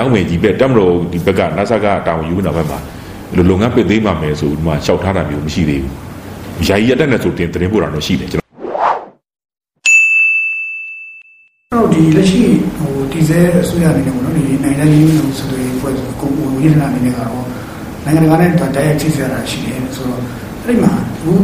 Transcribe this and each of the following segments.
တရားဝင်ကြီးပဲတက်မလို့ဒီဘက်က NASA ကတောင်းယူနေတာဘက်မှာလူလုံငန်းပစ်သိမ်းပါမယ်ဆိုဒီမှာရှောက်ထားတာမျိုးမရှိသေးဘူးယာယီရတက်နေဆိုတင်တင်ပို့တာတော့ရှိတယ်ကျွန်တော်ဒီလက်ရှိဟိုဒီဇဲအစိုးရအနေနဲ့ပေါ့နော်ဒီနိုင်ငံရေးလို့ဆိုရင်ပွဲကိုကိုဝိဒနာအနေနဲ့ကတော့နိုင်ငံတကာနဲ့တိုက်ရိုက်ချိတ်ဆက်ရတာရှိတယ်ဆိုတော့အဲ့ဒီမှာဟို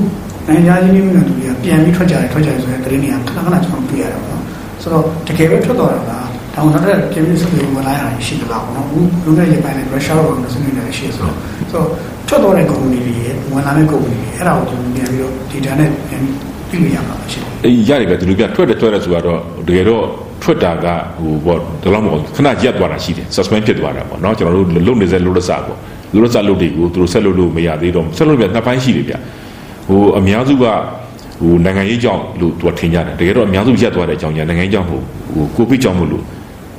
နိုင်ငံရေးမျိုးနဲ့တူပြီးပြန်ပြီးထွက်ကြတယ်ထွက်ကြတယ်ဆိုရင်တရင်တွေကခဏခဏကျွန်တော်တွေ့ရတာပေါ့နော်ဆိုတော့တကယ်ပဲထွက်သွားတာလား တောင်နောက်တဲ့ပြည်ပြည်စစ်တွေဝင်လာရတာရှိသလားပေါ့နော်ဘူးလူငယ်ရေးပိုင်းနဲ့ရုရှားဘောနဲ့ဆွေးနွေးနေတာရှိဆိုတော့ဆိုတော့ထွက်သွားတဲ့ကုမ္ပဏီတွေရဲ့ဝင်လာတဲ့ကုမ္ပဏီတွေအဲ့ဒါကိုကျွန်တော်ပြန်ပြီးတော့ data နဲ့ပြန်ပြီးပြရမှာရှိတယ်အေးရတယ်ပဲဒီလိုပြထွက်တယ်ထွက်တယ်ဆိုတော့တကယ်တော့ထွက်တာကဟိုပေါ့ဒီလောက်မဟုတ်ခဏရက်သွားတာရှိတယ် suspend ဖြစ်သွားတာပေါ့နော်ကျွန်တော်တို့လုံနေစေလို့လက်စပေါ့လူလက်စလုပ်တွေကိုသူတို့ဆက်လုပ်လို့မရသေးတော့ဆက်လုပ်ပြနှစ်ပိုင်းရှိတယ်ဗျဟိုအများစုကဟိုနိုင်ငံရေးကြောင့်လို့သူကထင်ကြတယ်တကယ်တော့အများစုရက်သွားတဲ့အကြောင်းညာနိုင်ငံရေးကြောင့်ဟိုကိုဗစ်ကြောင့်မလို့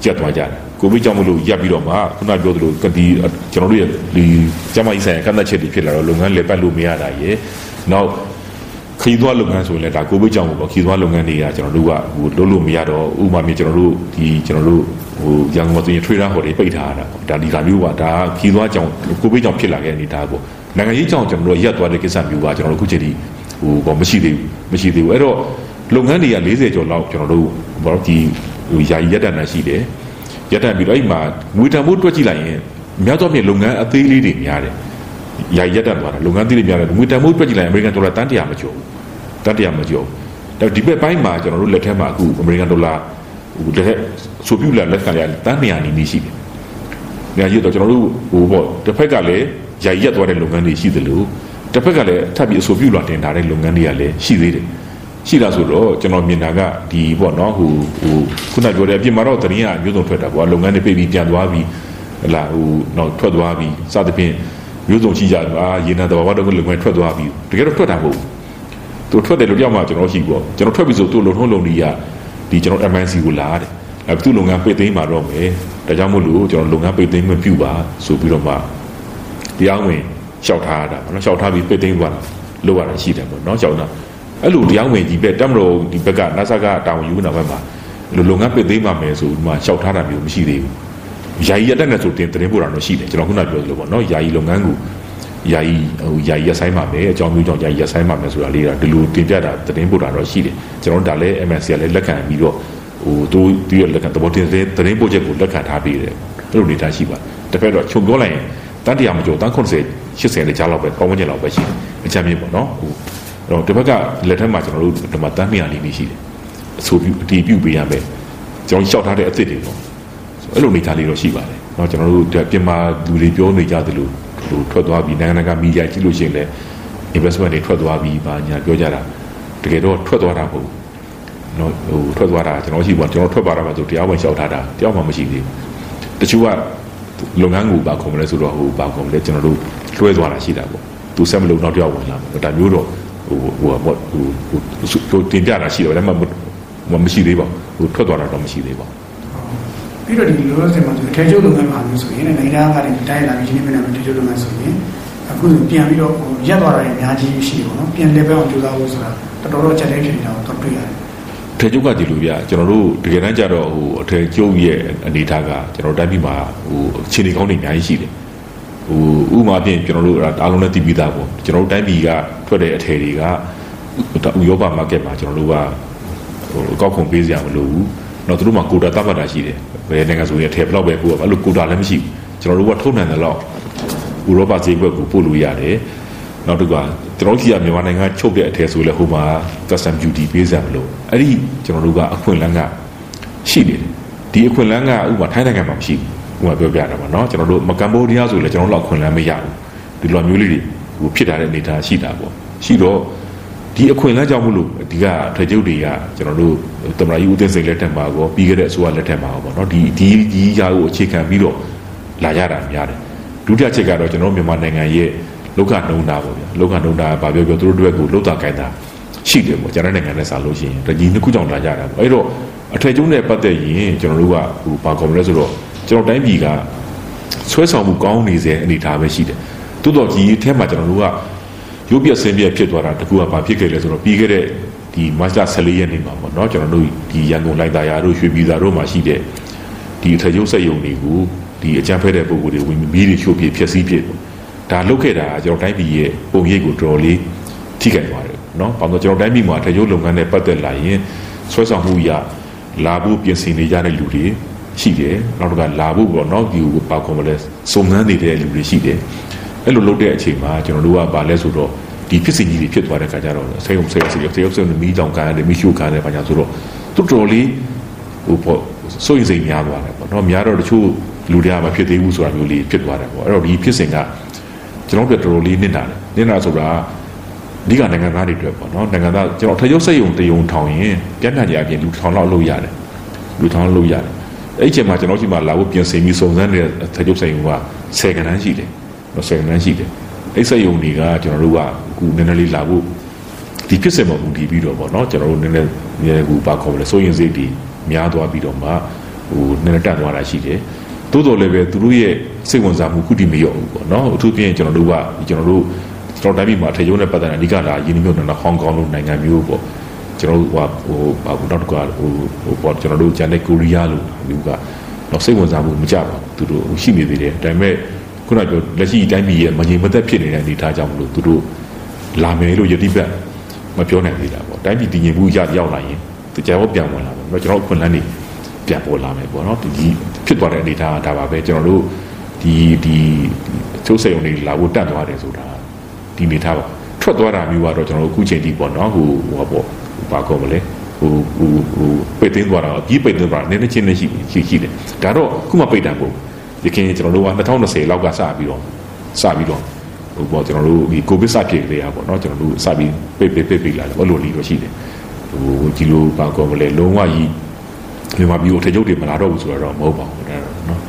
ရက်သွားကြတယ်ကိုဗစ်ကြောင့်မလို့ရက်ပြီးတော့မှခုနပြောသလိုဒီကျွန်တော်တို့ရဲ့ဒီကျမကြီးဆိုင်ရာကန့်သက်ချက်တွေဖြစ်လာတော့လုပ်ငန်းလေပတ်လို့မရတာရယ်နောက်ခရီးသွားလုပ်ငန်းဆိုရင်လည်းဒါကိုဗစ်ကြောင့်ပေါ့ခရီးသွားလုပ်ငန်းတွေကကျွန်တော်တို့ကဟိုလုပ်လို့မရတော့ဥပမာမျိုးကျွန်တော်တို့ဒီကျွန်တော်တို့ဟိုရန်ကုန်မှာဆိုရင် trader ဟိုတွေပိတ်ထားတာဒါဒီကမျိုးကဒါခရီးသွားကြောင့်ကိုဗစ်ကြောင့်ဖြစ်လာခဲ့တဲ့အနေဒါပေါ့နိုင်ငံရေးကြောင့်ကျွန်တော်တို့ရက်သွားတဲ့ကိစ္စမျိုးကကျွန်တော်တို့ခုချိန်ထိဟိုပေါ့မရှိသေးဘူးမရှိသေးဘူးအဲ့တော့လုပ်ငန်းတွေက40ကျော်လောက်ကျွန်တော်တို့ဘာလို့ဒီ ဟိုယာယီရက်တန်တာရှိတယ်ရက်တန်ပြီးတော့အဲ့မှာငွေတန်ဖို့တွက်ကြည့်လိုက်ရင်များသောအားဖြင့်လုပ်ငန်းအသေးလေးတွေများတယ်ယာယီရက်တန်သွားတာလုပ်ငန်းသေးလေးများတယ်ငွေတန်ဖို့တွက်ကြည့်လိုက်အမေရိကန်ဒေါ်လာတန်း100မကျော်တန်း100မကျော်ဒါဒီဘက်ပိုင်းမှာကျွန်တော်တို့လက်ထက်မှာအခုအမေရိကန်ဒေါ်လာဟိုလက်ဆိုပြူလာလက်ခံရတန်း200နီးနီးရှိတယ်။ညာရတော့ကျွန်တော်တို့ဟိုပေါ့တစ်ဖက်ကလည်းယာယီရက်သွားတဲ့လုပ်ငန်းတွေရှိသလိုတစ်ဖက်ကလည်းထပ်ပြီးအဆိုပြုလာတင်ထားတဲ့လုပ်ငန်းတွေကလည်းရှိသေးတယ် ရှိတာဆိုတော့ကျွန်တော်မြင်တာကဒီပေါ့နော်ဟိုဟိုခုနပြောတဲ့အပြင်မှာတော့တရင်ကအမျိုးစုံထွက်တာပေါ့လုပ်ငန်းတွေပြပြီးပြန်သွားပြီးဟလာဟိုတော့ထွက်သွားပြီးစသဖြင့်မျိုးစုံရှိကြတယ်အာရေနံတဘာဝတော့လုပ်ငန်းထွက်သွားပြီးတကယ်တော့ထွက်တာမဟုတ်ဘူးသူထွက်တယ်လို့ပြောမှကျွန်တော်ရှိပေါ့ကျွန်တော်ထွက်ပြီဆိုသူ့လုံထုံးလုံကြီးကဒီကျွန်တော် MNC ကိုလာတယ်အဲသူ့လုပ်ငန်းပိတ်သိမ်းမှာတော့မယ်ဒါကြောင့်မို့လို့ကျွန်တော်လုပ်ငန်းပိတ်သိမ်းမပြုပါဆိုပြီးတော့မှတရားဝင်လျှောက်ထားတာပေါ့နော်လျှောက်ထားပြီးပိတ်သိမ်းသွားတာလောက်ရတာရှိတယ်ပေါ့နော်လျှောက်တာ အဲ့လိုတရားဝင်ကြီးပဲတက်မလို့ဒီဘက်က NASA ကတာဝန်ယူနေတာဘက်မှာလူလုပ်ငန်းပိတ်သိမ်းပါမယ်ဆိုဒီမှာလျှောက်ထားတာမျိုးမရှိသေးဘူးယာယီအတက်နဲ့ဆိုတင်တင်ပို့တာတော့ရှိတယ်ကျွန်တော်ခုနပြောသလိုပေါ့နော်ယာယီလုပ်ငန်းကိုယာယီဟိုယာယီရဆိုင်ပါမယ်အကြောင်းမျိုးကြောင့်ယာယီရဆိုင်ပါမယ်ဆိုတာလေးကဒီလိုတင်ပြတာတင်ပို့တာတော့ရှိတယ်ကျွန်တော်ဒါလည်း MNC ကလည်းလက်ခံပြီးတော့ဟိုသူသူရဲ့လက်ခံသဘောတင်တဲ့တင်ပို့ချက်ကိုလက်ခံထားပြီးတယ်အဲ့လိုနေတာရှိပါတစ်ဖက်တော့ချုပ်ပြောလိုက်ရင်တန်းတရားမကျော်တန်း80 80တဲ့ကြားလောက်ပဲပေါင်းဝင်ကျင်လောက်ပဲရှိတယ်အချမ်းမြင့်ပေါ့နော်ဟိုအဲ့ တော့ဒီဘက်ကလက်ထက်မှာကျွန်တော်တို့ဒီမှာတန်း200လေးနေရှိတယ်အဆိုပြုအတီးပြုပေးရမယ်ကျွန်တော်ရှောက်ထားတဲ့အစ်စ်တွေပေါ့အဲ့လိုနေသားလေးတော့ရှိပါတယ်เนาะကျွန်တော်တို့ပြင်မာလူတွေပြောနေကြသလိုဟိုထွက်သွားပြီးနိုင်ငံတကာမီဒီယာကြည့်လို့ရှိရင်လည်း investment တွေထွက်သွားပြီးပါညာပြောကြတာတကယ်တော့ထွက်သွားတာမဟုတ်เนาะဟိုထွက်သွားတာကျွန်တော်ရှိပါကျွန်တော်ထွက်ပါတာမှဆိုတရားဝင်လျှောက်ထားတာတယောက်မှမရှိသေးဘူးတချို့ကလုပ်ငန်းကိုပါခုံမလဲဆိုတော့ဟိုပါခုံလဲကျွန်တော်တို့လွှဲသွားတာရှိတာပေါ့သူဆက်မလို့နောက်တစ်ယောက်ဝင်လာမှာဒါမျိုးတော့ ဟိုဟိုဟိုဟိုတင်ပြတာရှိတော့ဒါမှမရှိသေးပါဘူးဟိုထွက်သွားတာတော့မရှိသေးပါဘူးပြီးတော့ဒီလိုလို့ဆိုမှအထည်ချုပ်လုပ်ငန်းမှာမျိုးဆိုရင်နိုင်ငံသားကလည်းတိုင်းလာပြီးရင်းနှီးမြှုပ်နှံမှုအထည်ချုပ်လုပ်ငန်းဆိုရင်အခုပြန်ပြီးတော့ရက်သွားတာအများကြီးရှိတယ်ပေါ့နော်ပြန်လဲပဲအောင်ကြိုးစားဖို့ဆိုတာတော်တော်ချက်တဲ့ချိန်တောင်တော့တွေ့ရတယ်ထေကျုပ်ကဒီလိုပြကျွန်တော်တို့တကယ်တမ်းကျတော့ဟိုအထေကျုပ်ရဲ့အနေထားကကျွန်တော်တိုင်းပြည်မှာဟိုအခြေအနေကောင်းတွေအများကြီးရှိတယ် ဟိုဥမာဖြင့်ကျွန်တော်တို့အားလုံးနဲ့တည်ပြီးသားပေါ့ကျွန်တော်တို့တိုင်းပြည်ကထွက်တဲ့အထည်တွေကဥရောပမားကတ်မှာကျွန်တော်တို့ကဟိုအကောက်ခွန်ပေးစရာမလိုဘူးတော့သူတို့မှာကိုတာတတ်မှတ်တာရှိတယ်ဘယ်နိုင်ငံဆိုရင်အထည်ဘလောက်ပဲပို့အဲ့လိုကိုတာလည်းမရှိဘူးကျွန်တော်တို့ကထုတ်နိုင်တယ်လို့ဥရောပဈေးကွက်ကိုပို့လို့ရတယ်နောက်တစ်ခါကျွန်တော်တို့ကြီးကမြန်မာနိုင်ငံချုပ်တဲ့အထည်ဆိုလဲဟိုမှာ custom duty ပေးစရာမလိုအဲ့ဒီကျွန်တော်တို့ကအခွင့်အလမ်းကရှိနေတယ်ဒီအခွင့်အလမ်းကဥပမာထိုင်းနိုင်ငံမှာမရှိဘူး ဥပမာပြောပြတာပါเนาะကျွန်တော်တို့မကမ်ဘောဒီးယားဆိုလဲကျွန်တော်တို့အခွင့်အလမ်းမရဘူးဒီလိုမျိုးလေးတွေဟိုဖြစ်ထားတဲ့အနေအထားရှိတာပေါ့ရှိတော့ဒီအခွင့်အလမ်းကြောင့်မလို့ဒီကထွေကျုပ်တွေကကျွန်တော်တို့တမရာကြီးဦးသိန်းစိန်လက်ထက်မှာကောပြီးခဲ့တဲ့အစိုးရလက်ထက်မှာကောပေါ့เนาะဒီဒီဒီရာကိုအခြေခံပြီးတော့လာရတာများတယ်ဒုတိယချက်ကတော့ကျွန်တော်မြန်မာနိုင်ငံရဲ့လောကနှုံတာပေါ့ဗျာလောကနှုံတာဘာပြောပြောသူတို့တို့ကလောက်တာကိုင်းတာရှိတယ်ပေါ့ကျန်တဲ့နိုင်ငံနဲ့စာလို့ရှိရင်ဒီနှစ်ခုကြောင့်လာကြတာပေါ့အဲ့တော့အထည်ကျုံးနဲ့ပတ်သက်ရင်ကျွန်တော်တို့ကဟိုဘာကောမလဲဆိုတော့ ကျွန်တော်တိုင်းပြည်ကဆွဲဆောင်မှုကောင်းနေစေအနေထားပဲရှိတယ်တိုးတော်ကြီးအဲမှာကျွန်တော်တို့ကရုပ်ပြဆင်းပြဖြစ်သွားတာတကူကဘာဖြစ်ခဲ့လဲဆိုတော့ပြီးခဲ့တဲ့ဒီမတ်လ14ရက်နေ့မှာပေါ့နော်ကျွန်တော်တို့ဒီရန်ကုန်လိုက်တာယာတို့ရွှေပြည်သာတို့မှာရှိတဲ့ဒီထရုပ်ဆက်ယုံတွေကိုဒီအကြမ်းဖက်တဲ့ပုံကိုယ်တွေဝင်မီးတွေရှို့ပြဖျက်ဆီးပြဒါလုတ်ခဲ့တာကျွန်တော်တိုင်းပြည်ရဲ့ပုံရိပ်ကိုတော်တော်လေးထိခိုက်သွားတယ်နော်။ဘာလို့ကျွန်တော်တိုင်းပြည်မှာထရုပ်လုပ်ငန်းနဲ့ပတ်သက်လာရင်ဆွဲဆောင်မှုရလာဖို့ပြင်ဆင်နေကြတဲ့လူတွေ ရှိတယ်။နောက်တစ်ခါလာဖို့ပေါ့နော်ဒီကိုပါကွန်မလဲစုံစမ်းနေတဲ့လူတွေရှိတယ်။အဲ့လိုလုပ်တဲ့အချိန်မှာကျွန်တော်တို့ကဗာလဲဆိုတော့ဒီဖြစ်စဉ်ကြီးတွေဖြစ်သွားတဲ့ခါကျတော့ဆေးရုံဆေးရုံဆေးရုံဆေးရုံဆေးရုံမီးတောင်ကန်ရတယ်မီးရှို့ကန်ရတယ်ဘာညာဆိုတော့တော်တော်လေးဟိုပေါ့စိုးရိမ်စိတ်များသွားတယ်ပေါ့နော်များတော့တချို့လူတွေကမဖြစ်သေးဘူးဆိုတာမျိုးလေးဖြစ်သွားတယ်ပေါ့အဲ့တော့ဒီဖြစ်စဉ်ကကျွန်တော်တို့တော်တော်လေးနစ်နာတယ်နစ်နာဆိုတာအဓိကနိုင်ငံသားတွေအတွက်ပေါ့နော်နိုင်ငံသားကျွန်တော်ထရုပ်စိတ်ယုံတယုံထောင်ရင်ပြန်ပြန်ကြအပြင်လူထောင်လောက်လုပ်ရတယ်လူထောင်လုပ်ရတယ် အဲ့ဒီအချိန်မှာကျွန်တော်ရှိမှလာဖို့ပြင်ဆင်ပြီးစုံစမ်းနေတဲ့ထရုပ်စိတ်ယုံက10ကဏ္ဍရှိတယ်နော်10ကဏ္ဍရှိတယ်အဲ့စိတ်ယုံတွေကကျွန်တော်တို့ကအခုနည်းနည်းလေးလာဖို့ဒီဖြစ်စဉ်မှာမူတည်ပြီးတော့ပေါ့နော်ကျွန်တော်တို့နည်းနည်းနည်းကူပါခေါ်မလဲစိုးရင်စိတ်တွေများသွားပြီးတော့မှဟိုနည်းနည်းတက်သွားတာရှိတယ်တိုးတော်လည်းပဲသူတို့ရဲ့စိတ်ဝင်စားမှုခုတည်မရောဘူးပေါ့နော်အထူးဖြင့်ကျွန်တော်တို့ကကျွန်တော်တို့ကျွန်တော်တိုင်းပြည်မှာထေရုံးနဲ့ပတ်သက်တဲ့အဓိကလာယင်းနှမျိုးနဲ့ဟောင်ကောင်လိုနိုင်ငံမျိုးပေါ့ ကျွန်တော်တို့ဟိုဟိုဘာဘူးနောက်တစ်ခါဟိုဟိုပေါ့ကျွန်တော်တို့ဂျန်တဲ့ကိုရီးယားလိုမျိုးကတော့စိတ်ဝင်စားမှုမကြပါဘူးသူတို့ရှိနေသေးတယ်ဒါပေမဲ့ခုနကပြောလက်ရှိတိုင်းပြည်ရဲ့မငြိမ်မသက်ဖြစ်နေတဲ့အနေအထားကြောင့်မလို့သူတို့လာမယ်လို့ယတိပတ်မပြောနိုင်သေးတာပေါ့တိုင်းပြည်တည်ငြိမ်မှုရရောက်လာရင်တရားဟောပြန်ဝင်လာမယ်ကျွန်တော်အခွင့်အလမ်းတွေပြန်ပေါ်လာမယ်ပေါ့နော်ဒီဖြစ်သွားတဲ့အနေအထားဒါပါပဲကျွန်တော်တို့ဒီဒီချိုးစိတ်ုံတွေလာဖို့တတ်သွားတယ်ဆိုတာဒီအနေထားပါထွက်သွားတာမျိုးကတော့ကျွန်တော်တို့အခုချိန်ထိပေါ့နော်ဟိုဟိုပေါ့ ဘာကောမလဲဟိုဟိုဟိုပိတ်သိမ်းသွားတာအကြီးပိတ်သိမ်းသွားတာနည်းနည်းချင်းနဲ့ရှိရှိရှိတယ်ဒါတော့ခုမှပိတ်တာပေါ့ဒီခင်ကျွန်တော်တို့က2020လောက်ကစပြီးတော့စပြီးတော့ဟိုပေါ့ကျွန်တော်တို့ဒီကိုဗစ်စဖြစ်ကြရပေါ့နော်ကျွန်တော်တို့စပြီးပိတ်ပိတ်ပိတ်ပိတ်လာတယ်အဲ့လိုလေးတော့ရှိတယ်ဟိုဒီလိုဘာကောမလဲလုံးဝကြီးမြန်မာပြည်ကိုထချုပ်တွေမလာတော့ဘူးဆိုတော့မဟုတ်ပါဘူးဒါတော့နော်